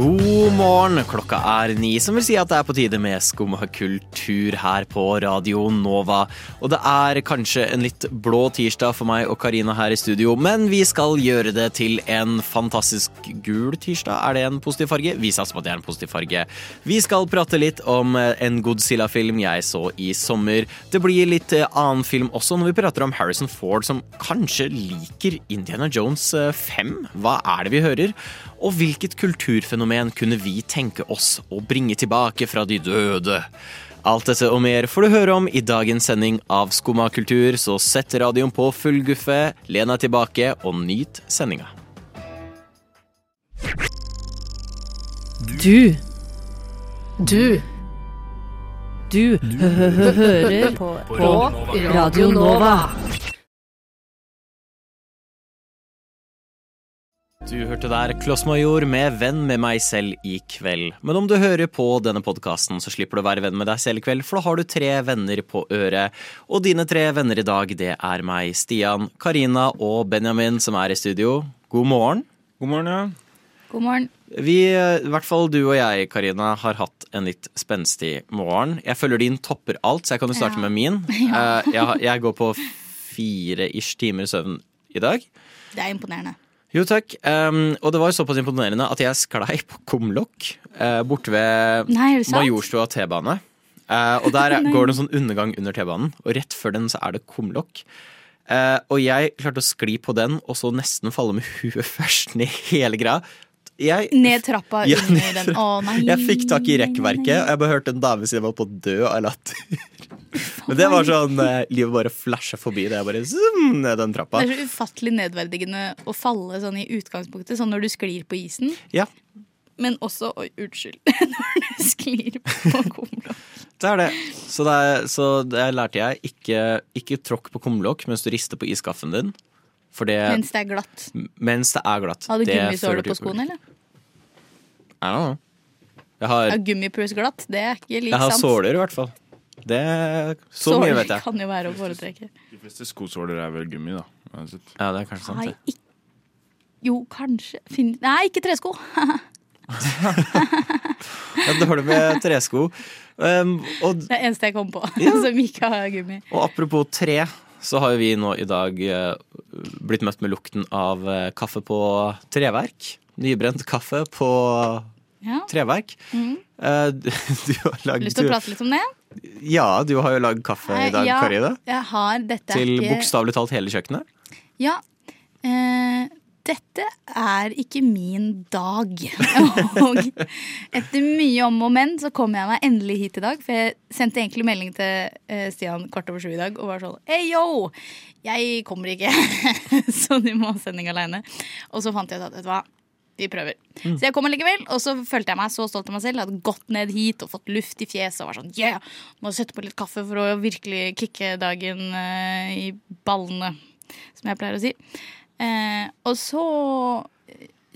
God morgen, klokka er ni, som vil si at det er på tide med Skum kultur her på Radio Nova. Og det er kanskje en litt blå tirsdag for meg og Karina her i studio, men vi skal gjøre det til en fantastisk gul tirsdag. Er det en positiv farge? Vi satser på at det er en positiv farge. Vi skal prate litt om en Godzilla-film jeg så i sommer. Det blir litt eh, annen film også når vi prater om Harrison Ford, som kanskje liker Indiana Jones 5. Hva er det vi hører? Og hvilket kulturfenomen kunne vi tenke oss å bringe tilbake fra de døde? Alt dette og mer får du høre om i dagens sending av Skumma kultur, så sett radioen på full guffe, len deg tilbake og nyt sendinga. Du. Du. Du hø hø hører på, på Radio Nova. Du hørte der Klossmajor med Venn med meg selv i kveld. Men om du hører på denne podkasten, så slipper du å være venn med deg selv i kveld, for da har du tre venner på øret. Og dine tre venner i dag, det er meg, Stian, Karina og Benjamin, som er i studio. God morgen. God morgen, ja. God morgen. Vi, i hvert fall du og jeg, Karina, har hatt en litt spenstig morgen. Jeg føler din topper alt, så jeg kan jo starte Ja. med min. Ja. Jeg, jeg går på fire-ish timer søvn i dag. Det er imponerende. Jo, takk. Um, og det var jo såpass imponerende at jeg sklei på kumlokk uh, borte ved Nei? Majorstua T-bane. Uh, og der går det en sånn undergang under T-banen, og rett før den så er det kumlokk. Uh, og jeg klarte å skli på den, og så nesten falle med huet først ned hele greia. Jeg, Ned trappa Ja, under ned den. Å nei. jeg fikk tak i rekkverket, og jeg bare hørte en dame si jeg var på å dø av latter. Men det var sånn eh, Livet bare flasha forbi det. Jeg bare zoom, ned den trappa. Det er så ufattelig nedverdigende å falle sånn i utgangspunktet, sånn når du sklir på isen. Ja, Men også Oi, unnskyld. når du sklir på kumlokk. det er det. Så, det er, så det lærte jeg. Ikke, ikke tråkk på kumlokk mens du rister på iskaffen din. For det, Mens det er glatt. det er glatt. Hadde Det gummisåler fører på skoene, eller? I don't know. Jeg har, Ja, Gummipus glatt, det er ikke like jeg har såler, i hvert fall. Det, så mye vet jeg. kan jo være å foretrekke. De fleste skosåler er vel gummi, da. uansett. Ja, det er kanskje sant. Nei, det. ikk- Jo, kanskje fin Nei, ikke tresko! Ja, dårlig med tresko. Um, og, Det er eneste jeg kom på Ja. som ikke har gummi. og apropos tre, så har jo vi nå i dag eh, blitt møtt med lukten av eh, kaffe på treverk. Nybrent kaffe på Ja. treverk. Mm. Eh, du, du har lagd Lyst til å prate litt om det? Ja, du har jo lagd kaffe i dag, ja, Karina. Jeg har dette Til ikke- bokstavelig talt hele kjøkkenet. Ja. Eh, dette er ikke min dag. og etter mye om og men så kom jeg meg endelig hit i dag. For jeg sendte egentlig melding til eh, Stian kvart over sju i dag og var sånn Hei, yo! Jeg kommer ikke, så du må ha sending aleine. Og så fant jeg ut at vet du hva, vi prøver. Så jeg kom likevel, og så følte jeg meg så stolt av meg selv. Jeg hadde gått ned hit og fått luft i fjeset og var sånn yeah! Må sette på litt kaffe for å virkelig kicke dagen uh, i ballene, som jeg pleier å si. Uh, og så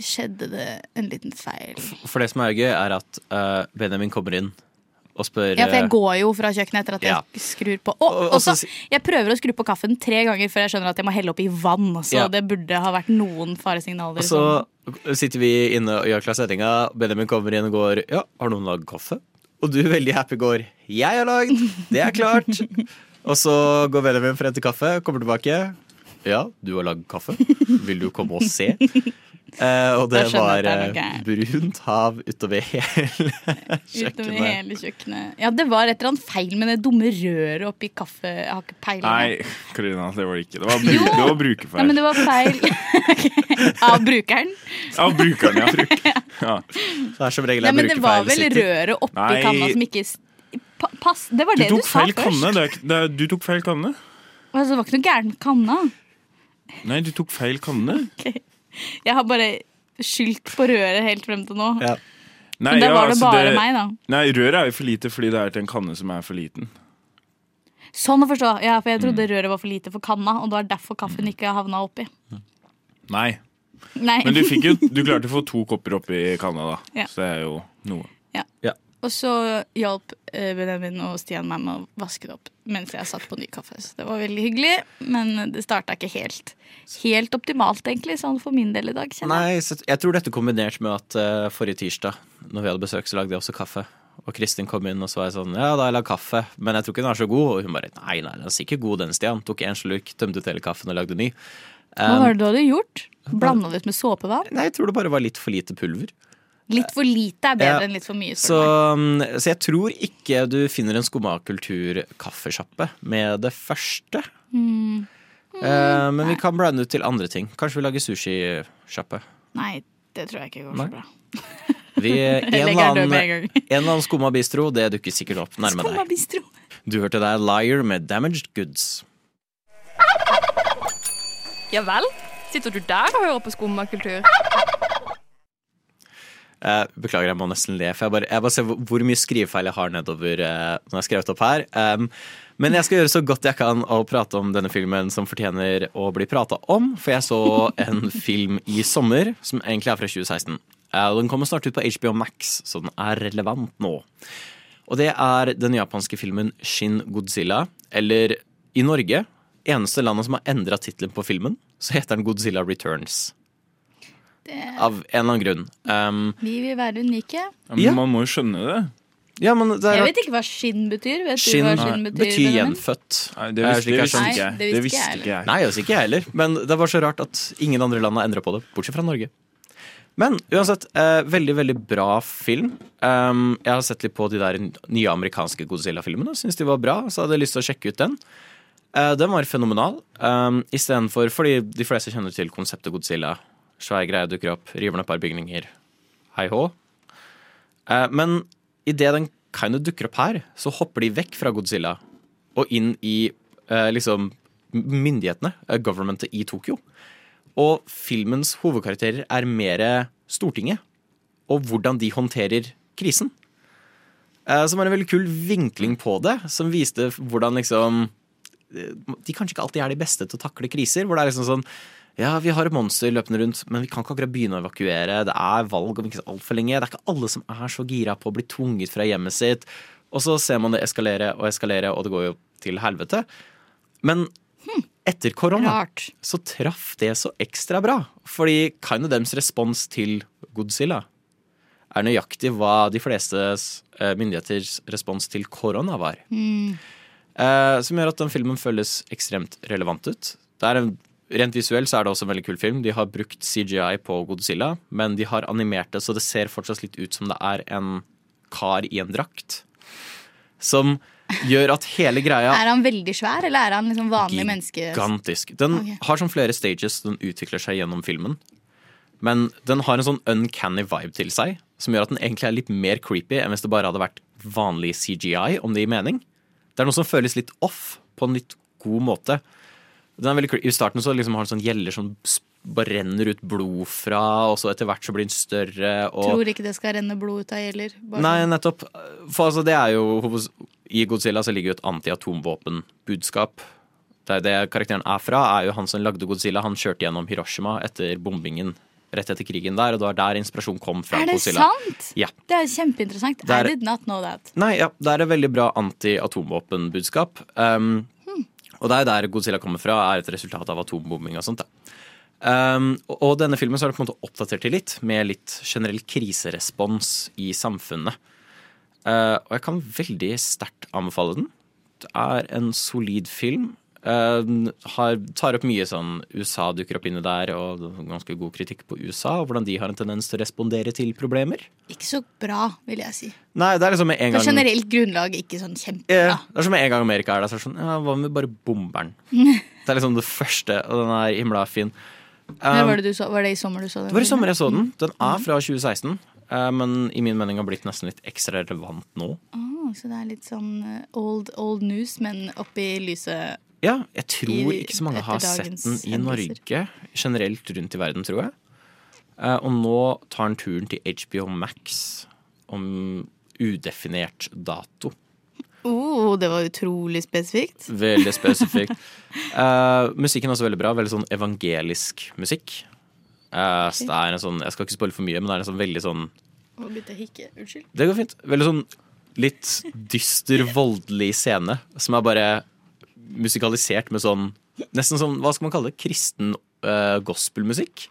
skjedde det en liten feil. For det som er gøy, er at uh, Benjamin kommer inn og spør Ja, for jeg går jo fra kjøkkenet etter at jeg skrur på. Og- Og, og og så, så jeg prøver å skru på kaffen tre ganger før jeg skjønner at jeg må helle oppi vann. Så Ja. det burde ha vært noen faresignaler. Og så sitter vi inne og gjør klar settinga. Benjamin kommer inn og går Ja, har noen lagd kaffe? Og du veldig happy går Jeg har lagd! Det er klart! og så går Benjamin frem til kaffe, kommer tilbake. Ja, du har lagd kaffe. Vil du komme og se? Eh, og det var gærent. brunt hav utover hele Utover kjøkkenet. hele kjøkkenet. Ja, det var et eller annet feil med det dumme røret oppi kaffe. Jeg har ikke peiling. Nei, Karina, det var det ikke. Det var, bruk, det var Nei, men det var feil av brukeren. Av brukeren, ja. Bruk. ja. Det er som regel jeg men det var vel røret oppi Nei. kanna som ikke Pa- Pass, det var Du det du, tok sa feil først. kanne. Det er, det er, du tok feil kanne. Altså, det var ikke noe gærent kanna. Nei, du tok feil kanne. Jeg har bare skyldt på røret helt frem til nå. Ja. Nei, Men da ja, var det altså, bare meg, da. Nei, røret er jo for lite fordi det er til en kanne som er for liten. Sånn å forstå. Ja, for jeg Mm. trodde røret var for lite for kanna, og det var derfor kaffen ikke havna oppi. Nei. Nei. Men du, fikk jo, du klarte å få to kopper oppi kanna, da. Ja. Så det er jo noe. Ja. Og så hjalp eh, Benjamin og Stian meg med å vaske det opp mens jeg satt på ny kaffe. Så det var veldig hyggelig, men det starta ikke helt, helt optimalt, egentlig, sånn for min del i dag. kjenner. Nei, jeg tror dette kombinert med at uh, forrige tirsdag, når vi hadde besøk, så lagde jeg også kaffe. Og Kristin kom inn, og så var jeg sånn Ja, da har jeg lagd kaffe, men jeg tror ikke den er så god. Og hun bare Nei, nei, den er sikkert god, den, Stian. Tok en slurk, tømte ut hele kaffen og lagde ny. Hva var det du hadde gjort? Blanda det ut med såpevann? Nei, jeg tror det bare var litt for lite pulver. Litt for lite er bedre Ja. enn litt for mye. Så, du meg. mm, så jeg tror ikke du finner en skumma kultur-kaffesjappe med det første. Mm. Eh, men vi kan blande ut til andre ting. Kanskje vi lager sushisjappe. Nei, det tror jeg ikke går Nei. så bra. Vi, en, eller annen, en skumma bistro, det dukker sikkert opp nærme Skumma deg. bistro. Du hørte deg Liar med Damaged Goods. Ja vel? Sitter du der og hører på skummakultur? Eh, beklager, jeg må nesten le, for jeg bare, jeg bare ser hvor, mye skrivefeil jeg har nedover eh, når jeg har skrevet opp her. Um, men jeg skal gjøre så godt jeg kan å prate om denne filmen som fortjener å bli prata om. For jeg så en film i sommer som egentlig er fra 2016. Eh, den kommer snart ut på HBO Max, så den er relevant nå. Og det er den japanske filmen Shin Godzilla. Eller i Norge, eneste landet som har endra tittelen på filmen, så heter den Godzilla Returns. Av en eller annen grunn. Um, Vi vil være unike. Ja, men Ja. Man må jo skjønne det. ja, men det er Jeg vet ikke hva skinn betyr. Vet Skinn du hva skinn betyr? betyr gjenfødt. Nei, det visste, det jeg visste ikke det Det visste visste jeg. Nei, altså ikke jeg heller. Men det var så rart at ingen andre land har endra på det, bortsett fra Norge. Men uansett, eh, veldig, veldig bra film. Um, jeg har sett litt på de der nye amerikanske Godzilla-filmene. Syns de var bra, så hadde jeg lyst til å sjekke ut den. Uh, den var fenomenal. Um, Istedenfor Fordi de fleste kjenner til konseptet Godzilla. Svær greie dukker opp, river ned et par bygninger. Hei hå. Eh, men idet den kind of dukker opp her, så hopper de vekk fra Godzilla og inn i eh, liksom myndighetene, eh, governmentet i Tokyo. Og filmens hovedkarakterer er mer Stortinget, og hvordan de håndterer krisen. Eh, som er en veldig kul vinkling på det, som viste hvordan liksom eh, De kanskje ikke alltid er de beste til å takle kriser. Hvor det er liksom sånn Ja, vi har et monster løpende rundt, men vi kan ikke akkurat begynne å evakuere. Det er valg om ikke altfor lenge. Det er ikke alle som er så gira på å bli tvunget fra hjemmet sitt. Og så ser man det eskalere og eskalere, og det går jo til helvete. Men etter korona Rart. så traff det så ekstra bra. Fordi kind of dems respons til Godzilla er nøyaktig hva de flestes eh, myndigheters respons til korona var. Eh, som gjør at den filmen føles ekstremt relevant ut. Det er en, rent visuelt så er det også en veldig kul film. De har brukt CGI på Godzilla, men de har animert det så det ser fortsatt litt ut som det er en kar i en drakt. Som gjør at hele greia Er han veldig svær, eller er han liksom vanlig menneske? Gigantisk. Den okay. har sånn flere stages den utvikler seg gjennom filmen. Men den har en sånn uncanny vibe til seg, som gjør at den egentlig er litt mer creepy enn hvis det bare hadde vært vanlig CGI, om det gir mening. Det er noe som føles litt off, på en litt god måte. Den veldig. I starten så liksom har den sånn gjeller som bare renner ut blod fra, og så etter hvert så blir den større. Og... Tror ikke det skal renne blod ut av gjeller. Nei, sånn. nettopp. For altså, det er jo I Godzilla så ligger jo et anti-atomvåpenbudskap. Det det karakteren er fra, er jo han som lagde Godzilla. Han kjørte gjennom Hiroshima etter bombingen rett etter krigen der, og det var der inspirasjonen kom fra Godzilla. Er det Godzilla. sant? Ja. Det er kjempeinteressant. Det er- I did not know that. Nei, ja, det er et veldig bra anti-atomvåpenbudskap. Um, Og det er der Godzilla kommer fra, er et resultat av atombombing og sånt. Da. Um, og- denne filmen så har det på en måte oppdatert til litt, med litt generell kriserespons i samfunnet. Uh, og jeg kan veldig sterkt anbefale den. Det er en solid film. Den har, tar opp mye sånn USA dukker opp inni der, og ganske god kritikk på USA, og hvordan de har en tendens til å respondere til problemer. Ikke så bra, vil jeg si. Nei, det er liksom en gang... På generelt grunnlag ikke sånn Ja, kjempebra. det er som en gang Amerika er der, så er det sånn Ja, hva om vi bare bomber den? Det er liksom det første, og den er himla fin. Um, var det du så? Var det i sommer du så den? det var i sommer jeg så den. Den er fra 2016, uh, men i min mening har blitt nesten litt ekstra relevant nå. Oh, så det er litt sånn eh, old, old news, men oppi lyset Ja, jeg tror I- ikke så mange har sett den i hendelser. Norge. Generelt rundt i verden, tror jeg. Uh, og nå tar den turen til HBO Max om udefinert dato. oh, Det var utrolig spesifikt. Veldig spesifikt. uh, musikken er også veldig bra. Veldig sånn evangelisk musikk. Eh, så det er en sånn, Jeg skal ikke spoile for mye, men det er en sånn veldig sånn Å, begynte hikke. Unnskyld. Det går fint. Veldig sånn litt dyster, voldelig scene som er bare musikalisert med sånn Nesten sånn, hva skal man kalle det? Kristen uh, gospelmusikk.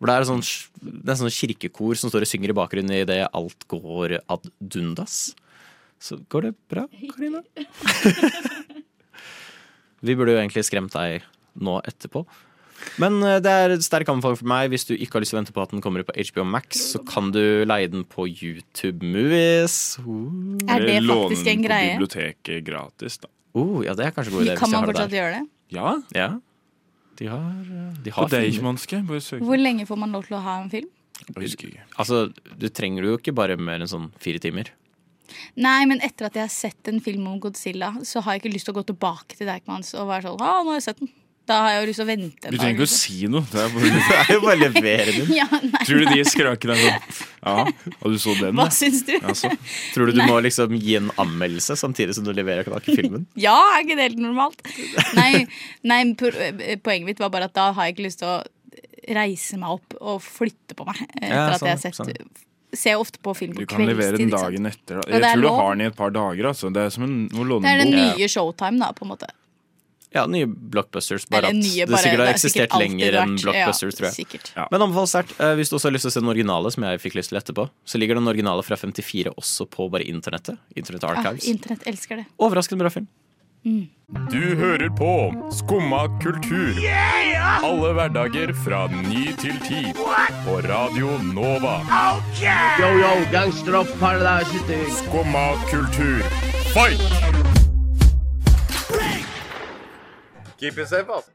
Hvor det er sånn, nesten sånn kirkekor som står og synger i bakgrunnen idet alt går ad dundas. Så går det bra, Karina? Vi burde jo egentlig skremt deg nå etterpå. Men eh, det er sterk anbefaling for meg. Hvis du ikke har lyst til å vente på at den kommer ut på HBO Max, så kan du leie den på YouTube Movies. Uh. Er det Eller låne faktisk den en på biblioteket gratis, da. Oh, ja, det er kanskje en god idé. Kan man har fortsatt gjøre det? Ja, Ja. De har, eh, de har søk. Hvor lenge får man lov til å ha en film? Jeg husker ikke. Altså, du trenger jo ikke bare mer enn sånn fire timer. Nei, men etter at jeg har sett en film om Godzilla, så har jeg ikke lyst til å gå tilbake til Deichmans og være sånn Å, nå har jeg sett den. Da har jeg jo lyst til å vente en Du trenger ikke å liksom. si noe. Det er bare, Det er jo bare levere den. Ja, nei, tror du de skrakene er sånn Ja, og du så den? hva da? syns du? Altså, Tror du du må liksom gi en anmeldelse samtidig som du leverer filmen? Ja, er ikke det helt normalt? Nei, nei poenget mitt var bare at da har jeg ikke lyst til å reise meg opp og flytte på meg. Etter Ja, at jeg har sånn, Ser ofte på film på du kan levere den dagen etter. Da. Jeg tror du har den i et par dager. Altså. Det er som en, å låne Det er den nye Showtime, da, på en måte. Ja, nye blockbusters. Bare at nye, det sikkert har det er eksistert sikkert lenger enn blockbusters, ja, tror jeg. Sikkert. Ja. Men anbefales sterkt. eh, Hvis du også har lyst til å se den originale, som jeg fikk lyst til etterpå, så ligger den originale fra 54 også på bare internettet. Internett Ah, Archives. Internett elsker det. Overraskende bra film. Du hører på Skumma kultur. Alle hverdager fra ny til ti. På Radio Nova. Yo, yo, gangsteropp, paradise. Skumma kultur, fight! Keep it safe, altså.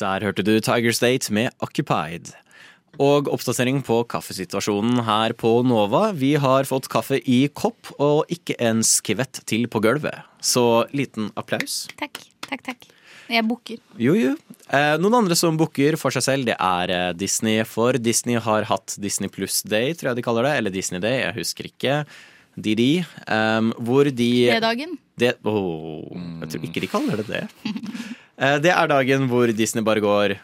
Der hørte du Tiger State med Occupied. Og oppdatering på kaffesituasjonen her på Nova. Vi har fått kaffe i kopp og ikke en skvett til på gulvet. Så liten applaus. Takk, takk, takk. Jeg booker. Jo, jo. Eh, noen andre som booker for seg selv, det er eh, Disney. For Disney har hatt Disney Pluss Day, tror jeg de kaller det. Eller Disney Day, jeg husker ikke. DD. Um, hvor de det, Oh, Jeg tror ikke de kaller det det. uh, det er dagen hvor Disney bare går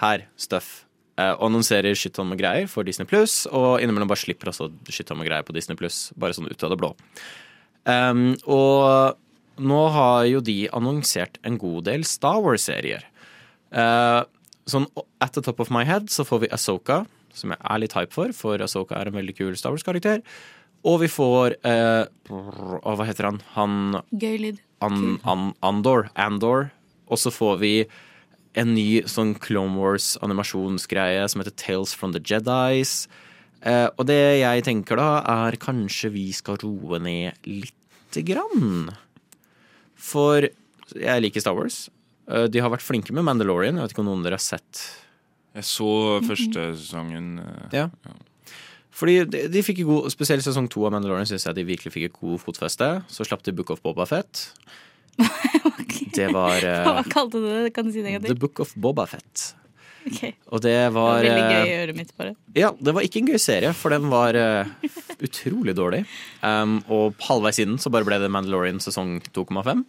Her, stuff. eh, Og annonserer shitton med greier for Disney Pluss, og innimellom bare slipper også shitton med greier på Disney Pluss. Bare sånn ut av det blå. Um, og nå har jo de annonsert en god del Star Wars-serier. Uh, sånn at the top of my head så får vi Asoka, som jeg er litt hype for, for Asoka er en veldig kul Star Wars-karakter. Og vi får eh, brr, Hva heter han? Han Gøy lyd. An, an, Andor. Andor. Og så får vi en ny sånn Clone Wars-animasjonsgreie som heter Tales from the Jedis. Eh, og det jeg tenker da, er kanskje vi skal roe ned lite grann. For jeg liker Star Wars. Eh, de har vært flinke med Mandalorian. Jeg vet ikke om noen av dere har sett Jeg så første sesongen. Ja. Ja. Fordi de, de fikk god, Spesielt sesong to av Mandalorian syns jeg de virkelig fikk et god fotfeste. Så slapp de Book of Boba Fett. Det var eh, Hva kalte du det? Kan du si det en gang The? Book of Boba Fett. Ok. Det Og det var var veldig gøy eh, i øret mitt, bare. Ja, det var ikke en gøy serie, for den var uh, utrolig dårlig. Um, og halvveis inn så bare ble det Mandalorian sesong 2,5.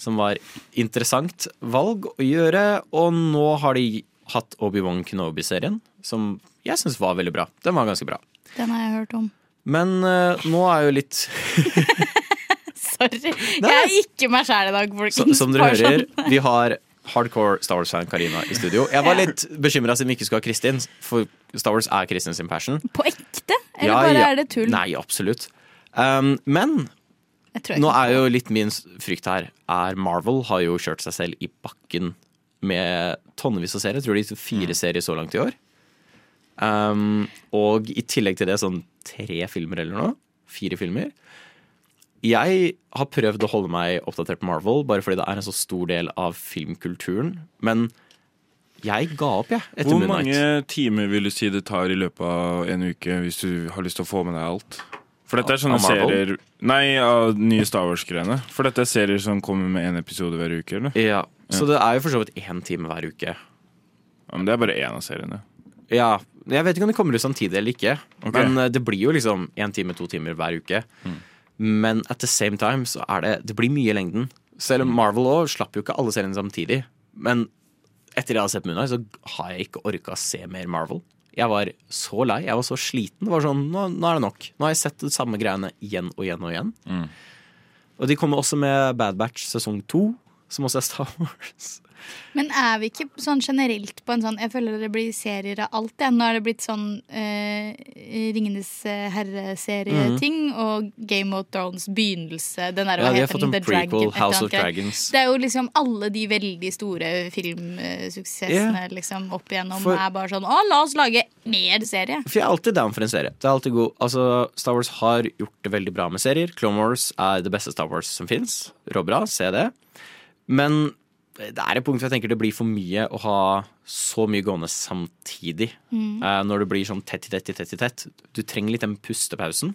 Som var interessant valg å gjøre. Og nå har de hatt Obi-Wan Kenobi-serien, som jeg syns var veldig bra. Den var ganske bra. Den har jeg hørt om. Men uh, nå er jo litt Sorry. Jeg er ikke meg sjæl i dag, så, folkens. Som dere sånn. hører, vi har hardcore Star Wars-fan Karina i studio. Jeg var litt bekymra siden vi ikke skulle ha Kristin, for Star Wars er Kristin sin passion. På ekte? Eller Ja, bare ja. er det tull? Nei, absolutt. Um, men nå er jo litt min frykt her er Marvel har jo kjørt seg selv i bakken med tonnevis av serier. Jeg tror de fire Mm. serier så langt i år. Um, og i tillegg til det sånn tre filmer eller noe. Fire filmer. Jeg har prøvd å holde meg oppdatert på Marvel, bare fordi det er en så stor del av filmkulturen. Men jeg ga opp, jeg, etter Hvor Moon Knight. mange timer vil du si det tar i løpet av en uke hvis du har lyst til å få med deg alt? For dette er sånne serier Nei, av nye Star Wars-greiene. For dette er serier som kommer med én episode hver uke, eller? Ja, Så det er jo for så vidt én time hver uke. Ja, men det er bare én av seriene. Ja, Jeg vet ikke om det kommer ut samtidig eller ikke, Okay. men eh, det blir jo liksom én time, to timer hver uke. Men at the same time så er det Det blir mye i lengden. Selv om Marvel òg slapp jo ikke alle seriene samtidig. Men etter jeg hadde sett Moonlight, så har jeg ikke orka å se mer Marvel. Jeg var så lei. Jeg var så sliten. Det var sånn, nå, nå er det nok. Nå har jeg sett de samme greiene igjen og igjen og igjen. Mm. Og de kommer også med Bad Batch sesong to, som også er Star Wars. Men er vi ikke sånn generelt på en sånn Jeg føler det blir serier av alt. Ja. Nå er det blitt sånn eh, Ringenes eh, herre-serieting og Game of Thrones begynnelse. Den der, Ja, de har fått en The prequel, Dragon, House of. Dragons. Det er jo liksom alle de veldig store filmsuksessene liksom opp igjennom For- er bare sånn Å, la oss lage mer serie. For jeg er alltid down for en serie. Det er alltid god. Altså, Star Wars har gjort det veldig bra med serier. Clone Wars er det beste Star Wars som fins. Råbra, se det. Men det er et punkt hvor jeg tenker det blir for mye å ha så mye gående samtidig. Mm. Uh, når det blir sånn tett i tett i tett i tett. Du trenger litt den pustepausen.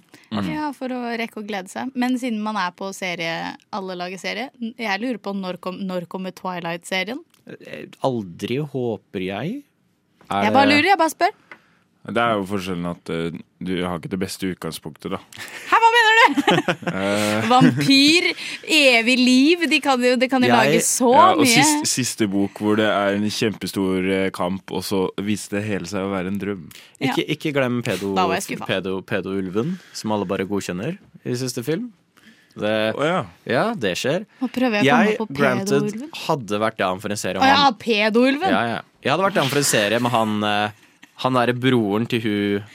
Ja, For å rekke å glede seg. Men siden man er på serie, alle lager serie, jeg lurer på når, kom, når kommer Twilight-serien? Eh, Aldri, håper jeg. Er Jeg bare lurer, jeg bare spør. Det er jo forskjellen at uh, du har ikke det beste utgangspunktet, da. Hæ, Eh, Vampyr, evig liv, de kan jo, det kan jo Jeg- lage så ja, og mye. siste, siste bok hvor det er en kjempestor eh, kamp, og så viste det hele seg å være en drøm. Ikke, ikke glem pedo, Da var jeg skuffa. pedo, pedo-ulven, som alle bare godkjenner i siste film. Det, ja. det skjer. Nå prøver jeg Jeg, granted, hadde vært down for en serie om oh, ja, han pedo-ulven! ja, ja. Jeg hadde vært down for en serie med han eh, Han derre broren til hun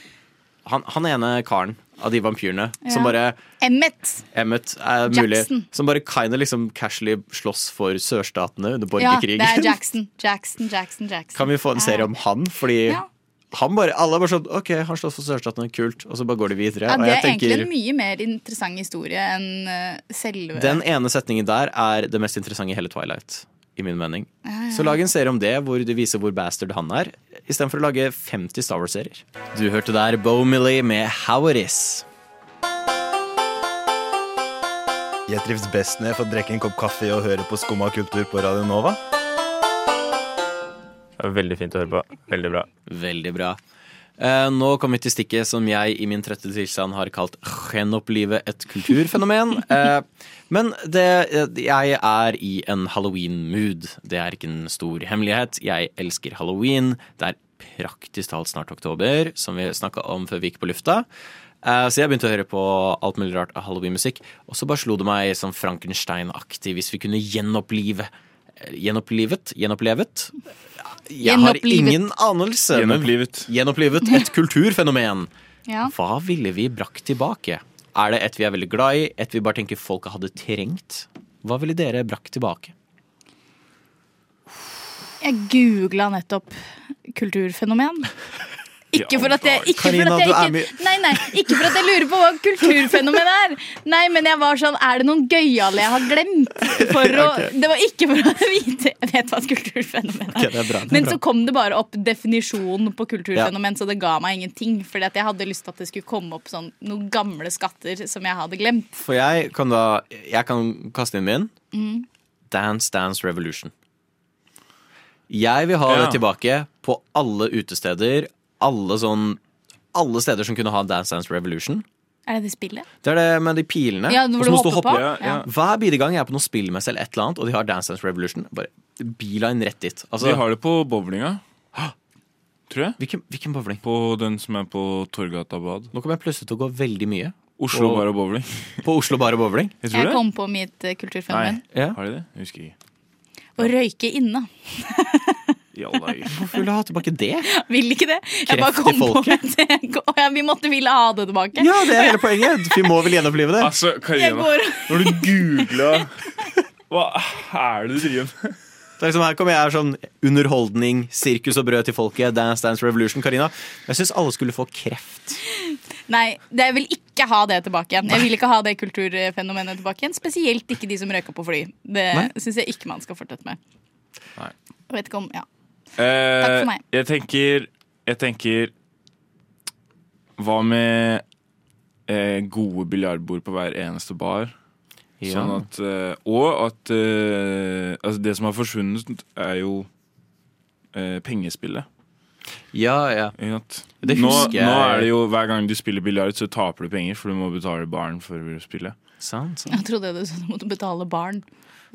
han, han ene karen av de vampyrene som bare Emmet. Emmet er mulig. Jackson. Som bare kinda liksom casually slåss for sørstatene under Ja, det er Jackson. Jackson, Jackson, Jackson. Kan vi få en serie om han? Fordi Ja. han bare, alle er bare sånn OK, han slåss for sørstatene, kult. Og så bare går de videre. Ja, og det jeg er egentlig en mye mer interessant historie enn eh, selve Den ene setningen der er det mest interessante i hele Twilight. I min mening. Ja, ja. Så lag en serie om det, hvor du viser hvor bastard han er. Istedenfor å lage 50 Star Wars-serier. Du hørte der Bo Millie med How It Is. Jeg trives best når jeg får drikke en kopp kaffe og høre på Skumma kultur på Radio Nova. Det er veldig fint å høre på. Veldig bra. Veldig bra. Eh, nå kommer vi til stikket som jeg i min trøtte tilstand har kalt 'gjenopplive et kulturfenomen'. Eh, men det, jeg er i en halloween-mood. Det er ikke en stor hemmelighet. Jeg elsker halloween. Det er praktisk talt snart oktober, som vi snakka om før vi gikk på lufta. Eh, Så jeg begynte å høre på alt mulig rart av halloween-musikk. Og så bare slo det meg som Frankenstein-aktig hvis vi kunne gjenopplive eh, Gjenopplivet? Gjenopplivet? Jeg har ingen anelse. Gjenopplivet. Gjenopplivet et kulturfenomen. Ja. Hva ville vi brakt tilbake? Er det et vi er veldig glad i, et vi bare tenker folket hadde trengt? Hva ville dere brakt tilbake? Jeg googla nettopp kulturfenomen. Ikke for at jeg, ikke for at jeg ikke, nei, nei, ikke for at jeg lurer på hva kulturfenomen er. Nei, men jeg var sånn Er det noen gøyale jeg har glemt? For å, okay. Det var ikke for å vite Jeg vet hva et kulturfenomen er. Okay, det er bra, det er men bra. så kom det bare opp definisjonen på kulturfenomen, så det ga meg ingenting. Fordi at jeg hadde lyst til at det skulle komme opp sånn noen gamle skatter som jeg hadde glemt. For jeg kan da Jeg kan kaste inn min. Mm. Dance Dance Revolution. Jeg vil ha Ja. det tilbake på alle utesteder. Alle sånn Alle steder som kunne ha Dance Dance Revolution. Er det det spillet? Det er det med de pilene. Ja, hvor du hopper hoppe. på? Ja, ja. Hver bidige gang jeg er på noe spillmesse eller et eller annet, og de har Dance Dance Revolution, bare beeline rett dit. Altså, De har det på bowlinga. Tror jeg. Hvilken, hvilken bowling? På den som er på Torgata bad. Nå kommer jeg plutselig til å gå veldig mye. Oslo Og- Bar og Bowling. På Oslo Bar og Bowling? Jeg tror Jeg det. kom på mitt eh, kulturfenomen. Ja. Har de det? Jeg husker ikke. Å røyke inne. I alle dager. Hvorfor vil du ha tilbake det? Vil ikke det. Jeg bare kom på ja, vi måtte ville ha det tilbake. Ja, det er hele poenget. Vi må vel gjenopplive det. Altså, Karina, går- når du googla Hva er det du driver med? Det er liksom, her kommer jeg her sånn underholdning, sirkus og brød til folket, Dance Dance Revolution. Karina, jeg syns alle skulle få kreft. Nei, jeg vil ikke ha det tilbake igjen. Jeg vil ikke ha det kulturfenomenet tilbake igjen. Spesielt ikke de som røyka på fly. Det syns jeg ikke man skal fortsette med. Nei. Jeg vet ikke om, ja. Eh, Takk for meg. Jeg tenker Jeg tenker Hva med eh, gode biljardbord på hver eneste bar? Ja. Sånn at eh, Og at eh, Altså, det som har forsvunnet, er jo eh, pengespillet. Ja, ja. Nå, jeg. nå er det jo hver gang du spiller biljard, så taper du penger, for du må betale barn for å spille. Sant, sant. Jeg trodde du måtte betale barn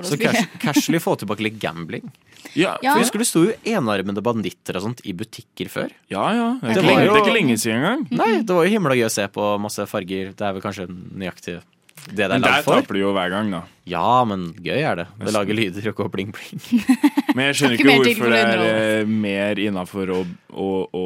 for noe. Så cash, casually få tilbake litt gambling. Ja, Ja. For jeg husker det sto jo enarmede banditter og sånt i butikker før. ja. ja. Det, er Det var jo- det er ikke lenge siden engang. Nei, det var jo himla gøy å se på masse farger. Det er vel kanskje nøyaktig det det er Men der lagd for. taper du jo hver gang, da. Ja, men gøy er det. Det lager lyder og går bling bling. Men jeg skjønner Ikke hvorfor det er eh, mer innafor å, å, å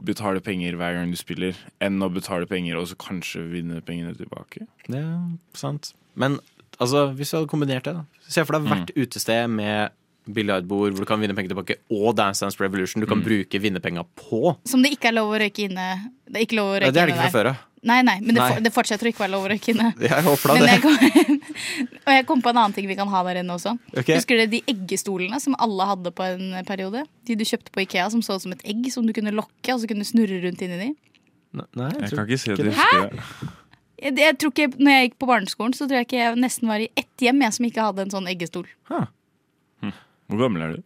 betale penger hver gang du spiller, enn å betale penger og så kanskje vinne pengene tilbake. Det er sant. Men altså, hvis du hadde kombinert det, da. Se for deg Mm. hvert utested med biljardbord hvor du kan vinne penger tilbake, og Dance Dance Revolution du kan Mm. bruke vinnerpenga på. Som det ikke er lov å røyke inne. Det er ikke lov å Ja, røyke det er det ikke fra før av. Nei, nei, men det, Nei. for, det fortsetter å ikke være lov å røyke inne. Jeg håper da det. jeg kom, og jeg kom på en annen ting vi kan ha der inne også. Okay. Husker dere de eggestolene som alle hadde på en periode? De du kjøpte på Ikea som så ut som et egg som du kunne lokke, og så kunne snurre rundt inni de. Nei, Jeg jeg kan ikke si at ikke jeg det. husker det. Jeg, jeg tror ikke, når jeg gikk på barneskolen, så tror jeg ikke jeg nesten var i ett hjem jeg som ikke hadde en sånn eggestol. Hvor gammel er du?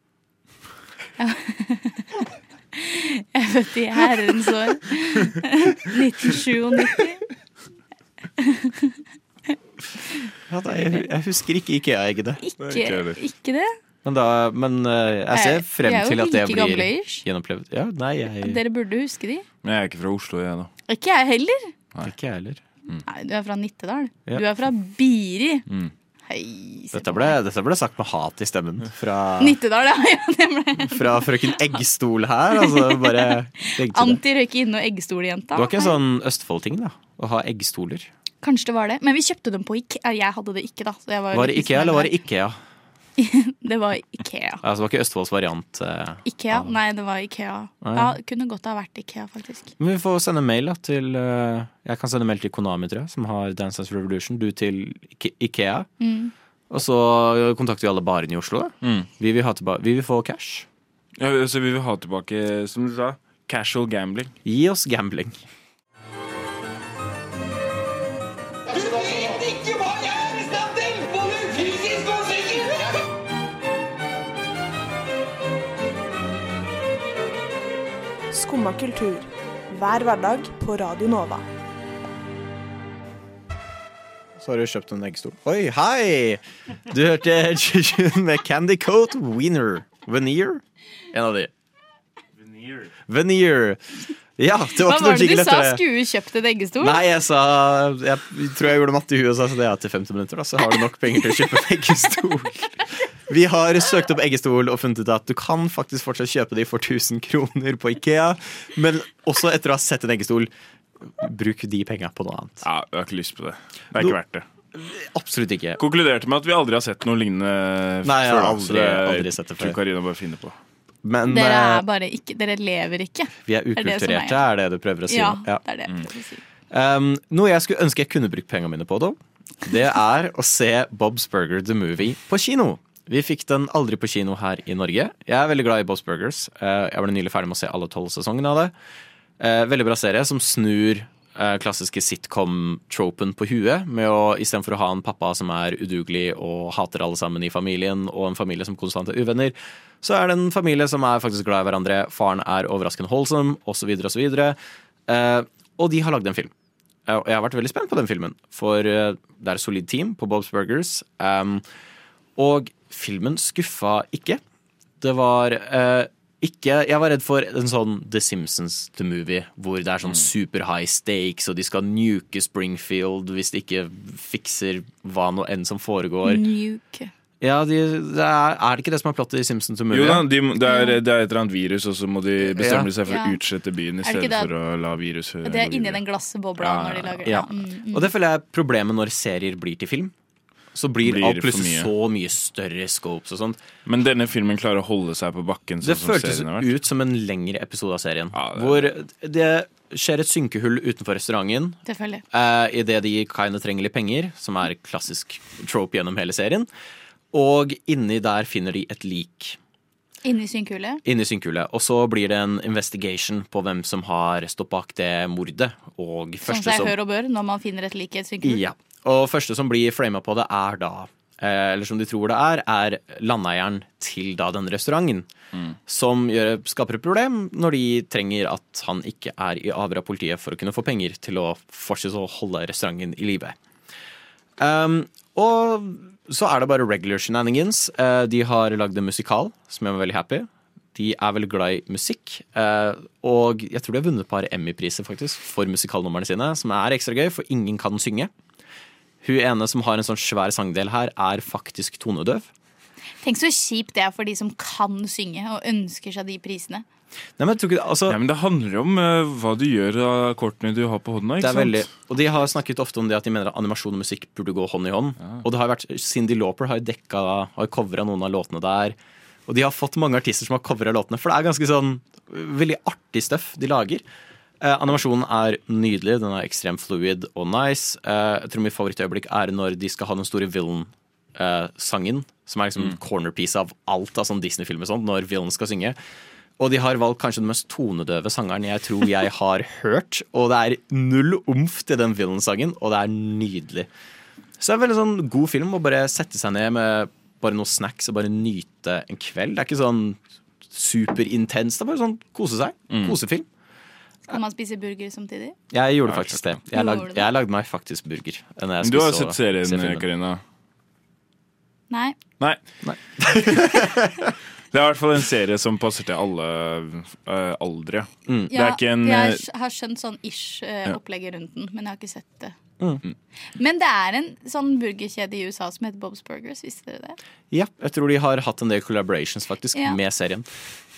Jeg er født i herrens år. 1997. Ja, da, jeg, jeg husker ikke IKEA-eggene. Ikke, ikke det? Men, da, men eh, jeg ser frem jeg, til at det like blir gjenopplevd. Ja, nei, jeg, Dere burde huske de. Men jeg er ikke fra Oslo, jeg, da. Ikke jeg heller. Nei. ikke jeg heller. Nei, Du er fra Nittedal. Ja. Du er fra Biri. Mm. Hei, Dette ble, dette ble sagt med hat i stemmen fra, Nittedal, ja. det ble. fra frøken Eggstol her. Altså, bare. Anti-røyke inne- og eggstoljenta. Det var ikke en sånn Østfold-ting, da? Å ha eggstoler. Kanskje det var det. Men vi kjøpte dem på Ikea. Jeg hadde det ikke, da. Var, Var det Ikea, eller var det Ikea? Det var Ikea. Altså, det var ikke Østfolds variant. eh. Ikea? Nei, det var Ikea. Ah, Ja, kunne godt ha vært Ikea, faktisk. Men vi får sende mail da, til uh, Jeg kan sende mail til Konami, tror jeg, som har Dance Dance Revolution. Du til Ike- Ikea. Mm. Og så kontakter vi alle barene i Oslo. Mm. Vi, vil ha vi vil få cash. Ja, så vi vil ha tilbake, som du sa, casual gambling. Gi oss gambling. Skumma kultur. Hver hverdag på Radio Nova. Så har du kjøpt en eggstol. Oi, hei! Du hørte Jujun med Candy Coat Winner. Veneer? En av de. Veneer. Ja, det var Hva ikke var noe det du sa? etter det. Skulle du kjøpt en eggestol? Nei, jeg sa Jeg tror jeg gjorde matte i huet og sa at det er til 50 minutter. Da, så har du nok penger til å kjøpe en eggestol. Vi har søkt opp eggestol og funnet ut at du kan faktisk fortsatt kjøpe de for 1000 kroner på Ikea. Men også etter å ha sett en eggestol, bruk de penga på noe annet. Ja, jeg har ikke lyst på det. Det er ikke verdt det. Absolutt ikke. Konkluderte med at vi aldri har sett noe lignende Nei, jeg har aldri- aldri sett det før. tror Karina bare finner på. Men Dere eh, er ikke Dere lever ikke. vi er ukulturerte, er det er- det du prøver å si? Ja, ja. det er det jeg prøver å si. Um, noe jeg skulle ønske jeg kunne brukt pengene mine på, da, det er å se Bob's Burger The Movie på kino. Vi fikk den aldri på kino her i Norge. Jeg er veldig glad i Bob's Burgers. Uh, jeg ble nylig ferdig med å se alle tolv sesongene av det. Uh, veldig bra serie som snur klassiske sitcom-tropen på huet. Med å istedenfor å ha en pappa som er udugelig og hater alle sammen i familien, og en familie som konstant er uvenner, så er det en familie som er faktisk glad i hverandre. Faren er overraskende holdsom, osv., osv. Eh, og de har lagd en film. Uh, Og jeg har vært veldig spent på den filmen, for uh, det er et solid team på Bob's Burgers. Um, og filmen skuffa ikke. Det var eh, ikke Jeg var redd for en sånn The Simpsons The Movie, hvor det er sånn super high stakes, og de skal nuke Springfield hvis de ikke fikser hva nå enn som foregår. Nuke. Ja, de, det er, er det ikke det som er plottet i Simpsons The Jo da, de, det, er, det er et eller annet virus, og så må de bestemme seg for Ja. å utslette byen i det stedet det- for å la viruset Det er inni den glassbobla Ja, når de lager Ja. Mm, mm. Og det føler jeg er problemet når serier blir til film. Så blir, Blir alt plutselig mye. så mye større scopes og sånt. Men denne filmen klarer å holde seg på bakken. Sånn Det som føltes serien har vært. ut som en lengre episode av serien. det- Hvor det skjer et synkehull utenfor restauranten. Selvfølgelig. Uh, Idet de kinda trenger litt penger, som er klassisk trope gjennom hele serien. Og inni der finner de et lik. Inni synkule? Inni synkule. Og så blir det en investigation på hvem som har stått bak det mordet. Og Sånn første som jeg som hør og bør når man finner et lik i et synkule. Ja. Og første som blir flama på det, er da eh, Eller som de tror det er, er landeieren til da denne restauranten. Som gjør, skaper et problem når de trenger at han ikke er i avhør av politiet for å kunne få penger til å fortsette å holde restauranten i live. Um, og så er det bare regular shenanigans. Eh, de har lagd en musikal som gjør meg veldig happy. De er veldig glad i musikk. eh, og jeg tror de har vunnet et par Emmy-priser faktisk for musikalnumrene sine, som er ekstra gøy, for ingen kan synge. Hun ene som har en sånn svær sangdel her, er faktisk tonedøv. Tenk så kjipt det er for de som kan synge og ønsker seg de prisene. Nei, men ikke, altså, Nei, men Det handler jo om uh, hva du gjør av kortene du har på hånda. Det ikke sant? veldig, og De har snakket ofte om det at de mener at animasjon og musikk burde gå hånd i hånd. Og det har vært, Cindy Lauper har dekka, har covra noen av låtene der. Og de har fått mange artister som har covra låtene, for det er ganske sånn veldig artig stuff de lager. Eh, animasjonen er nydelig, den er ekstremt fluid og nice. Eh, jeg tror mitt favorittøyeblikk er når de skal ha den store villain-sangen, som er liksom cornerpiece av alt av sånn Disney-filmer, sånn, når villain skal synge. Og de har valgt kanskje den mest tonedøve sangeren jeg tror jeg har hørt. Og det er null omf til den villain-sangen, og det er nydelig. Så det er en veldig sånn god film å bare sette seg ned med bare noen snacks og bare nyte en kveld. Det er ikke sånn superintenst. Det er bare sånn kose seg. Kosefilm. Skal man spise burger samtidig? Jeg gjorde faktisk det. Jeg, Gjorde lag, jeg lagde meg faktisk burger. når jeg Du har sett serien, se. Karina? Nei. Nei. det er i hvert fall en serie som passer til alle uh, aldre. Mm. Ja, er ikke en jeg eh, har skjønt sånn ish eh, Ja. rundt den, men jeg har ikke sett det. Mm. Men det er en sånn burgerkjede i USA som heter Bob's Burgers. Visste dere det? Ja, jeg tror de har hatt en del collaborations faktisk Ja. med serien.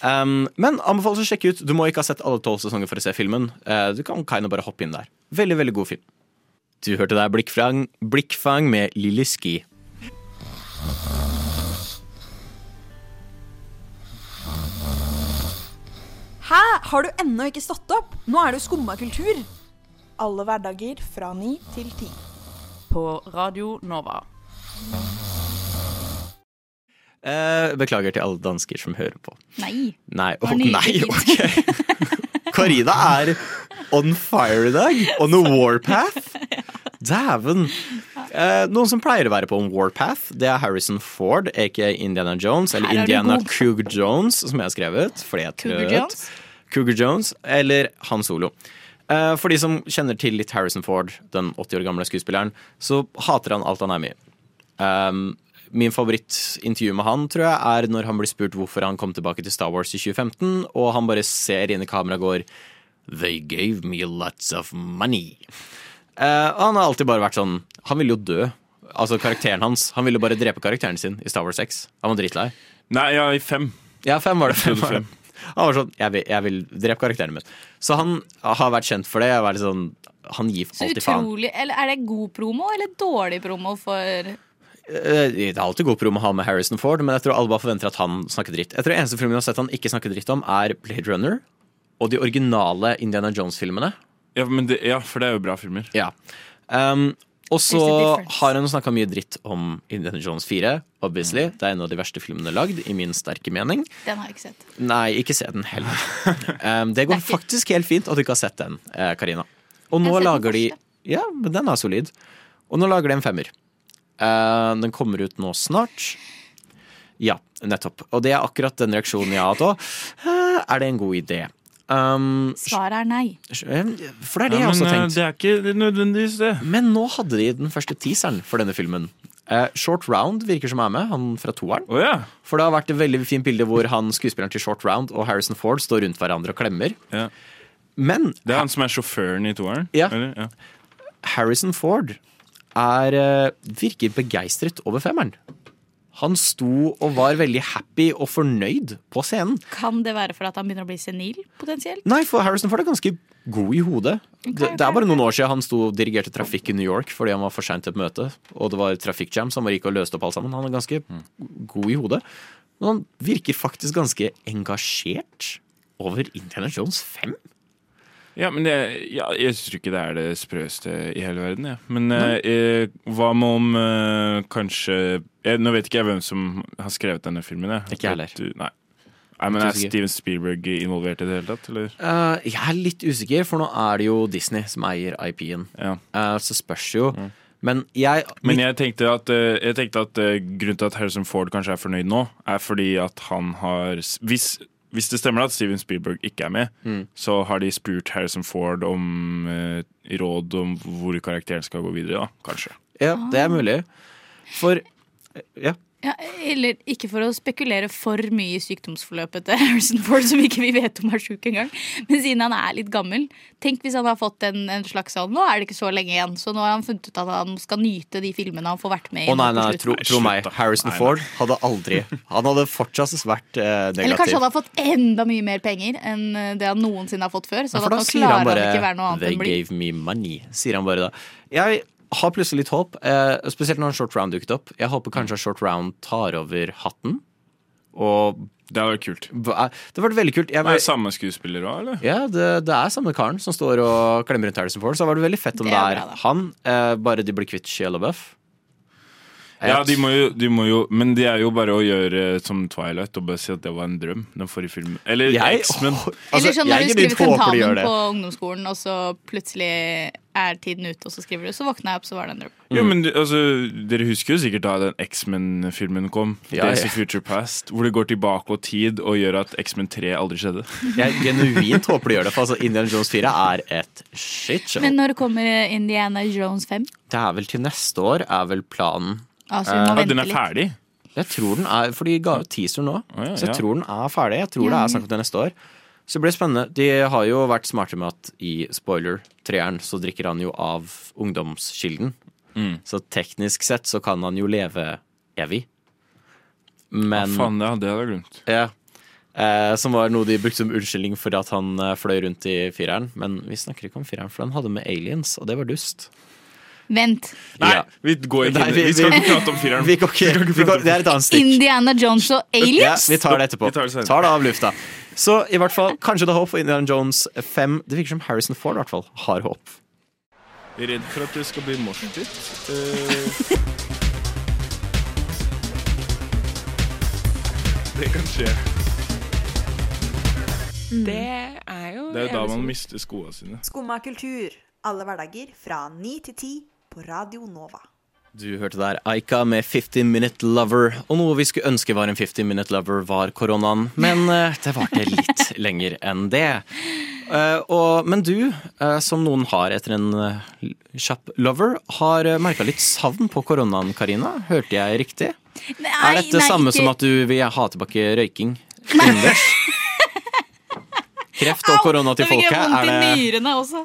Um, men anbefales å sjekke ut. Du må ikke ha sett alle tolv sesonger for å se filmen. Uh, du kan kind of bare hoppe inn der. Veldig, veldig god film. Du hørte der Blikkfang, Blikkfang med Lilly Ski. Hæ? Har du ennå ikke stått opp? Nå er det jo skumma kultur. Alle hverdager fra ni til ti. På Radio Nova. Eh, beklager til alle dansker som hører på. Nei. Nei, oh, nei, ok. Karina er on fire i dag. On a warpath. Dæven. Eh, noen som pleier å være på en warpath, det er Harrison Ford, aka Indiana Jones. Eller er Indiana. Cougar Jones, som jeg har skrevet. Fordi jeg Cougar. Jones? Cougar Jones, eller Han Solo. Eh, for de som kjenner til litt Harrison Ford, den 80 år gamle skuespilleren, så hater han alt han er med i. Um, min favorittintervju med han tror jeg er når han blir spurt hvorfor han kom tilbake til Star Wars i 2015, og han bare ser inn i kameraet og går They gave me lots of money. Eh, og han har alltid bare vært sånn Han ville jo dø. Altså karakteren hans. Han ville bare drepe karakteren sin i Star Wars 6. Han var drittlei. Nei, ja, i fem. Ja, fem var det. Fem var det. Han var sånn Jeg vil, jeg vil drepe karakteren min. Så han har vært kjent for det. Jeg har vært sånn, han gir alltid faen. utrolig, eller Er det god promo eller dårlig promo for Eh, Det er alltid god promo å ha med Harrison Ford, men jeg tror alle bare forventer at han snakker dritt. Jeg tror Eneste filmen jeg har sett han ikke snakker dritt om, er Blade Runner og de originale Indiana Jones-filmene. Ja, men det, ja, for det er jo bra filmer. Ja. Um, og så har hun snakka mye dritt om Indiana Jones 4. Obviously. Det er en av de verste filmene lagd, i min sterke mening. Den har jeg ikke sett. Nei, ikke se den heller. Um, det går faktisk helt fint at du ikke har sett den, eh, Karina. Og nå lager de Ja, men den er solid. Og nå lager de en femmer. Uh, den kommer ut nå snart. Ja, nettopp. Og det er akkurat den reaksjonen jeg har hatt òg. er det en god idé? Um, Svaret er nei. for det er det Ja, jeg også har eh, tenkt. Det er ikke nødvendigvis det. Men nå hadde de den første teaseren for denne filmen. Eh, Short Round virker som er med, han fra toeren. For det har vært et veldig fint bilde hvor han skuespilleren til Short Round og Harrison Ford står rundt hverandre og klemmer. Men Det er han som er sjåføren i toeren? Ja. ja. Harrison Ford er, eh, virker begeistret over femmeren. Han sto og var veldig happy og fornøyd på scenen. Kan det være for at han begynner å bli senil, potensielt? Nei, for Harrison Ford er ganske god i hodet. Det, det er bare noen år siden han sto og dirigerte trafikk i New York fordi han var for seint til et møte, og det var trafikkjam, så han var ikke og løste opp alt sammen. Han er ganske god i hodet. Men han virker faktisk ganske engasjert over Indiana Jones 5. Ja, men det, ja, jeg syns ikke det er det sprøeste i hele verden. Ja. Men eh, eh, hva med om eh, kanskje jeg, Nå vet ikke jeg hvem som har skrevet denne filmen. Jeg. Ikke heller. Du- Nei. Nei, men Er Steven Spielberg involvert i det hele tatt? Eller? Uh, jeg er litt usikker, for nå er det jo Disney som eier IP-en. Eh, så spørs jo. Men jeg Men jeg tenkte at, eh, jeg tenkte at grunnen til at Harrison Ford kanskje er fornøyd nå, er fordi at han har Hvis, hvis det stemmer at Steven Spielberg ikke er med, Mm. så har de spurt Harrison Ford om eh, råd om hvor karakteren skal gå videre, da, kanskje. Ja, det er mulig. For Ja. Ja, eller ikke for å spekulere for mye i sykdomsforløpet til Harrison Ford, som ikke vi vet om er sjuk engang. Men siden han er litt gammel, tenk hvis han har fått en, en slags sånn Nå er det ikke så lenge igjen, så nå har han funnet ut at han skal nyte de filmene han får vært med i. Å nei, nei, tro, tro meg. Harrison Ford hadde aldri Han hadde fortsatt vært eh, Eller kanskje han har fått enda mye mer penger enn eh, det han noensinne har fått før. Så Ja, da nå han klarer bare han ikke være noe annet They enn blid. gave me money, sier han bare da. Jeg har plutselig litt håp, eh, spesielt når en Short Round dukket opp. Jeg håper kanskje at Short Round tar over hatten. Og Det hadde vært kult. Det var vært veldig kult. Jeg, Er det samme skuespiller òg, eller? ja, det, det er samme karen som står og klemmer rundt Harrison Ford. Så var det veldig fett om Det det er er, bra, da. han, eh, bare de blir kvitt Shia LaBeouf. Ja, de må, jo, de må jo Men det er jo bare å gjøre som Twilight og bare si at det var en drøm. Den forrige filmen. Eller Jeg- X-Men. Eller sånn når du skriver tentamen på ungdomsskolen, og så plutselig er tiden ute, og så skriver du, så våkna jeg opp, så var det en drøm. Jo, men altså, Dere husker jo sikkert da den X-Men-filmen kom. Ja, Days ja. of Future Past. Hvor det går tilbake og tid og gjør at X-Men 3 aldri skjedde. Jeg genuint håper de gjør det, for altså Indiana Jones 4 er et shitshow. Men når kommer Indiana Jones 5? Det er vel til neste år, er vel planen. Altså, vi må Eh, vente Den er litt. ferdig? Jeg tror den er, for de ga ut teaser nå. ja, så jeg ja. tror den er ferdig. Jeg tror det er snakk om det neste år. Så det blir spennende. De har jo vært smarte med at i spoiler, treeren, så drikker han jo av ungdomskilden. Mm. Så teknisk sett så kan han jo leve evig. Men Hva faen, det hadde jeg glemt. Ja. Eh, som var noe de brukte som unnskyldning for at han eh, fløy rundt i fireren. Men vi snakker ikke om fireren, for den hadde med aliens, og det var dust. Vent. Nei, vi går ikke Nei, inn Vi skal ikke prate om fireren. Vi går ikke, vi går, det er et annet stikk. Indiana Jones og Ja, aliens? vi tar det etterpå. Vi tar det senere. tar det av lufta. Så i hvert fall, kanskje det er håp for Indiana Jones 5. Det virker som Harrison Ford i hvert fall har håp. Redd for at det skal bli morsdytt. Uh, det kan skje. Det er jo Det er jo da man mister skoene sine. Skumma kultur. Alle hverdager fra ni til ti på Radio Nova. Du hørte der Aika med 50 Minute Lover. Og noe vi skulle ønske var en 50 Minute Lover, var koronaen. Men eh, det varte litt lenger enn det. Eh, og, men du, eh, som noen har etter en kjapp lover, har merka litt savn på koronaen, Karina. Hørte jeg riktig? Nei, er dette nei, samme ikke- som at du vil ha tilbake røyking? Innendørs? Kreft og korona til folket. fikk jeg folket, vondt i nyrene også.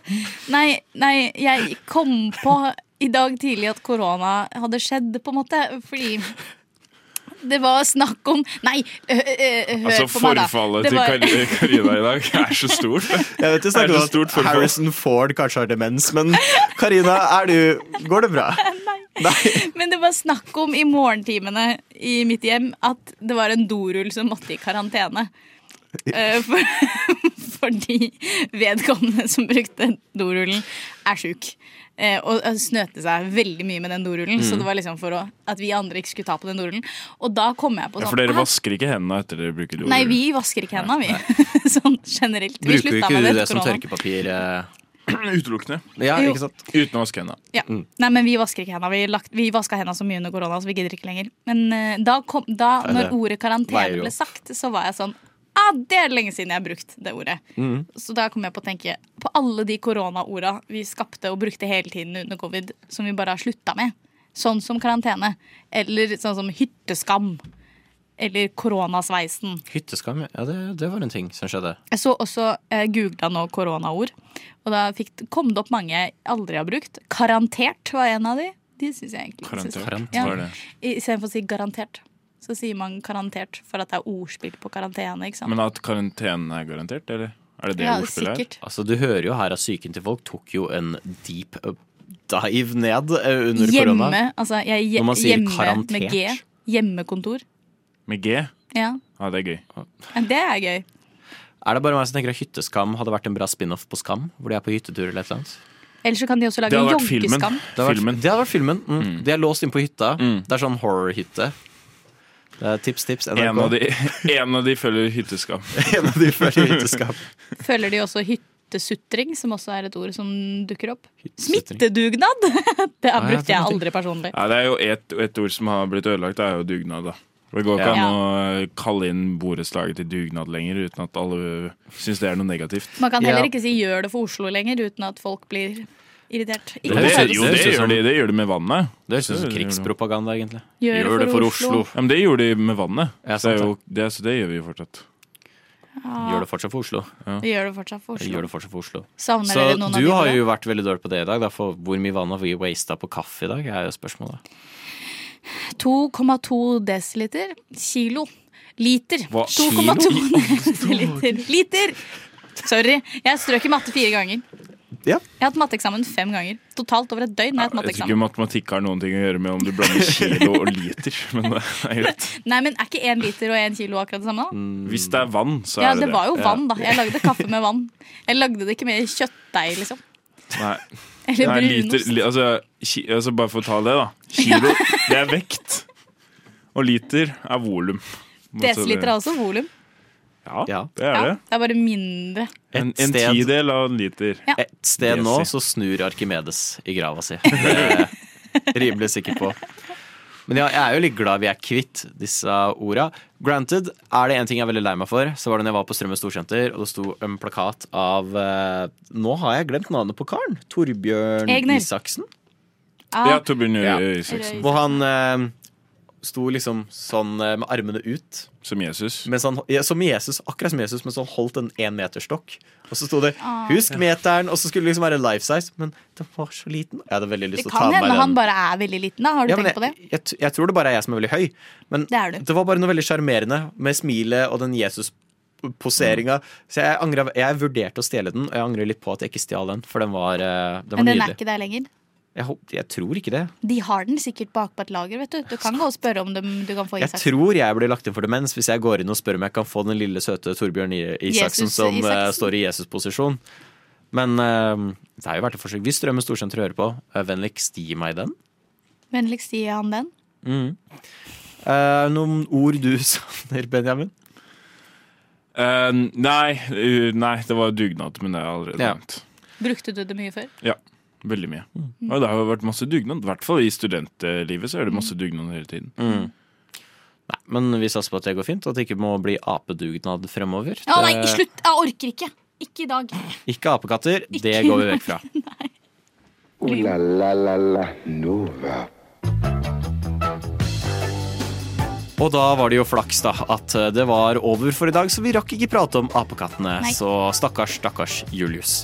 Nei, nei, jeg kom på i dag tidlig at korona hadde skjedd, på en måte. Fordi det var snakk om Nei, hør Altså, på meg, da. forfallet til var- Karina i dag er så stort. Jeg vet du er snakker om at forfall. Harrison Ford kanskje har demens, men Karina, du Går det bra? nei, Men det var snakk om i morgentimene i mitt hjem at det var en dorull som måtte i karantene. Eh, For, fordi vedkommende som brukte dorullen, er sjuk. Eh, og snøte seg veldig mye med den dorullen. Så Mm. det var liksom for å, at vi andre ikke skulle ta på den dorullen. Og da kom jeg på Ja, sånn for dere vasker ikke hendene etter dere bruker dorull? Nei, vi vasker ikke hendene, vi. sånn generelt. Vi Bruker ikke du det det som korona. tørkepapir? eh? Utelukkende. Ja, ikke sant? Uten å vaske hendene. Ja. Nei, men vi vasker ikke hendene. Vi, lagt, vi vaska hendene så mye under korona, så vi gidder ikke lenger. Men uh, da, kom, da når ordet karantene ble sagt, så var jeg sånn ah, Det er lenge siden jeg har brukt det ordet. Mm. Så da kom jeg på å tenke på alle de koronaorda vi skapte og brukte hele tiden under covid, som vi bare har slutta med. Sånn som karantene. Eller sånn som hytteskam. Eller koronasveisen. Hytteskam, ja, det, det var en ting som skjedde. Jeg så også eh, googla nå koronaord, og da fikk, kom det opp mange jeg aldri har brukt. Karantert var en av de. De syns jeg egentlig Karantert? synes- Ja. hva er det? Istedenfor å si garantert, så sier man karantert for at det er ordspill på karantene. ikke sant? Men at karantenen er garantert, eller? Er det det Ja, ordspillet er? Altså, Du hører jo her at psyken til folk tok jo en deep uh, dive ned under under korona. Hjemme, altså jeg, Når man sier hjemme med. G. Hjemmekontor. Med G? Ja, Ja, det er gøy. Det er gøy. Er det bare meg som tenker at Hytteskam hadde vært en bra spin-off på Skam? Hvor de er på hyttetur eller et eller annet? Eller så kan de også lage jonkeskam. joggeskam. Det hadde vært, det hadde vært filmen. Mm. De er låst inn på hytta. Det er sånn horror-hytte. Det er tips, tips. NRK. En av, de, en av de følger hytteskap. en av de følger hytteskap. Følger de også hyttesutring, som også er et ord som dukker opp? Smittedugnad! det har brukt jeg jeg. aldri personlig. Ja, det er jo et, et ord som har blitt ødelagt, det er jo dugnad. da. Det går ikke Ja. an å kalle inn borettslaget til dugnad lenger uten at alle syns det er noe negativt. Man kan heller ikke si 'gjør det for Oslo' lenger uten at folk blir irritert. Det, Ikke det, det, jo, det, gjør de, det gjør de med vannet. Det høres ut som krigspropaganda, egentlig. Gjør det for Oslo. Ja, men det gjorde de med vannet. Ja, er sant jo, det, så det gjør vi jo fortsatt. Gjør det fortsatt for Oslo. Ja. gjør det fortsatt for Oslo. Gjør det fortsatt for Oslo. Savner Så dere noen av du har jo vært veldig dårlig på det i dag. Da, for hvor mye vann har vi wasta på kaffe i dag, er jo spørsmålet. 2,2 desiliter. Kilo. Liter. 2,2 desiliter. Liter! Sorry. Jeg strøk i matte fire ganger. Ja. Jeg har hatt matteeksamen fem ganger. Totalt over et døgn har jeg hatt Jeg tror ikke matematikk har noen ting å gjøre med om du blander kilo og liter. Men det er greit. Nei, men er ikke én liter og én kilo akkurat det samme? da? Hvis det er vann, så Ja, er det det var jo vann, da. Jeg lagde kaffe med vann. Jeg lagde det ikke med kjøttdeig, liksom. Nei. Eller Nei, brunost. liter, li, altså, ki, altså, bare for å ta det, da. Kilo, det er vekt. Og liter er volum. Desiliter er også volum. Ja, Ja. det er Ja, det. det er bare mindre. En, Et en sted- tidel av en liter. Ja. Et sted nå så snur Arkimedes i grava si. Det er jeg rimelig sikker på. Men ja, jeg er jo litt glad vi er kvitt disse orda. Granted, er det en ting jeg er veldig lei meg for, så var det når jeg var på Strømmen Storsenter, og det sto en plakat av eh, Nå har jeg glemt navnet på karen. Torbjørn Egner. Isaksen. Ja, Torbjørn Ja. Isaksen. Hvor han eh, sto liksom sånn eh, med armene ut. Som Jesus. Mens han, ja, som Jesus, akkurat som Jesus, mens han holdt en énmeterstokk. Og så sto det Ah. 'husk meteren', og så skulle det liksom være life size. Men den var så liten. Jeg hadde veldig Det lyst til å ta kan hende han bare er veldig liten, da. Har du Ja, tenkt tenkt på det? jeg, jeg, tror det bare er jeg som er veldig høy. Men Det er du. det var bare noe veldig sjarmerende med smilet og den Jesus-poseringa. Så jeg, angret, jeg vurderte å stjele den, og jeg angrer litt på at jeg ikke stjal den. For den var, eh, den var Men den er ikke der lenger. Jeg, jeg tror ikke det. De har den sikkert bak på et lager, vet du. Du kan gå og spørre om dem, du kan få Jeg tror jeg blir lagt inn for demens hvis jeg går inn og spør om jeg kan få den lille søte Torbjørn Isaksen Jesus som eh, Isaksen. står i Jesus-posisjon. Men uh, det er jo verdt et forsøk. Hvis Drømmen Storsenter hører på, uh, vennligst gi meg den. Vennligst gi han den. Mm. Uh, noen ord du savner, Benjamin? Uh, nei, uh, nei, det var dugnad, men det er allerede Ja. nevnt. Brukte du det mye før? Ja, veldig mye. Mm. Og det har jo vært masse dugnad. I hvert fall i studentlivet så er det masse dugnad hele tiden. Mm. Nei, men vi satser på at det går fint, og at det ikke må bli apedugnad fremover. Ja, nei, Det- slutt! Jeg orker ikke! Ikke i dag. Ikke apekatter, det går vi vekk fra. nei. la la la la Nova. Og da var det jo flaks da at det var over for i dag, så vi rakk ikke prate om apekattene. Nei. Så stakkars, stakkars Julius.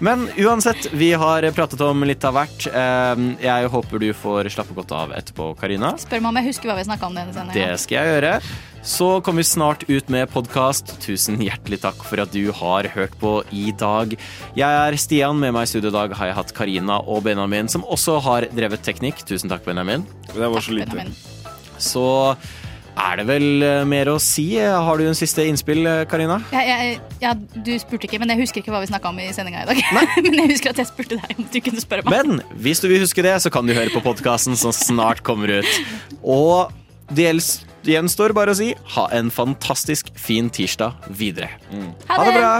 Men uansett, vi har pratet om litt av hvert. Eh, Jeg håper du får slappe godt av etterpå, Karina. Spør meg om jeg husker hva vi snakka om denne sendinga. Det skal jeg gjøre. Så kommer vi snart ut med podkast. Tusen hjertelig takk for at du har hørt på i dag. Jeg er Stian. Med meg i studio i dag har jeg hatt Karina og Benjamin, som også har drevet teknikk. Tusen takk, Benjamin. Det var så lite. Så er det vel eh, mer å si. Har du en siste innspill, eh, Karina? Ja, jeg, ja, du spurte ikke, men jeg husker ikke hva vi snakka om i sendinga i dag. men jeg husker at jeg spurte deg om du kunne spørre meg. Men hvis du vil huske det, så kan du høre på podkasten som snart kommer ut. Og det gjenstår bare å si ha en fantastisk fin tirsdag videre. Ha Ha det det. bra!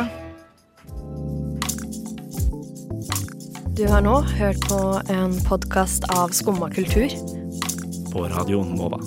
Du har nå hørt på en podkast av Skumma kultur. På Radio Nova.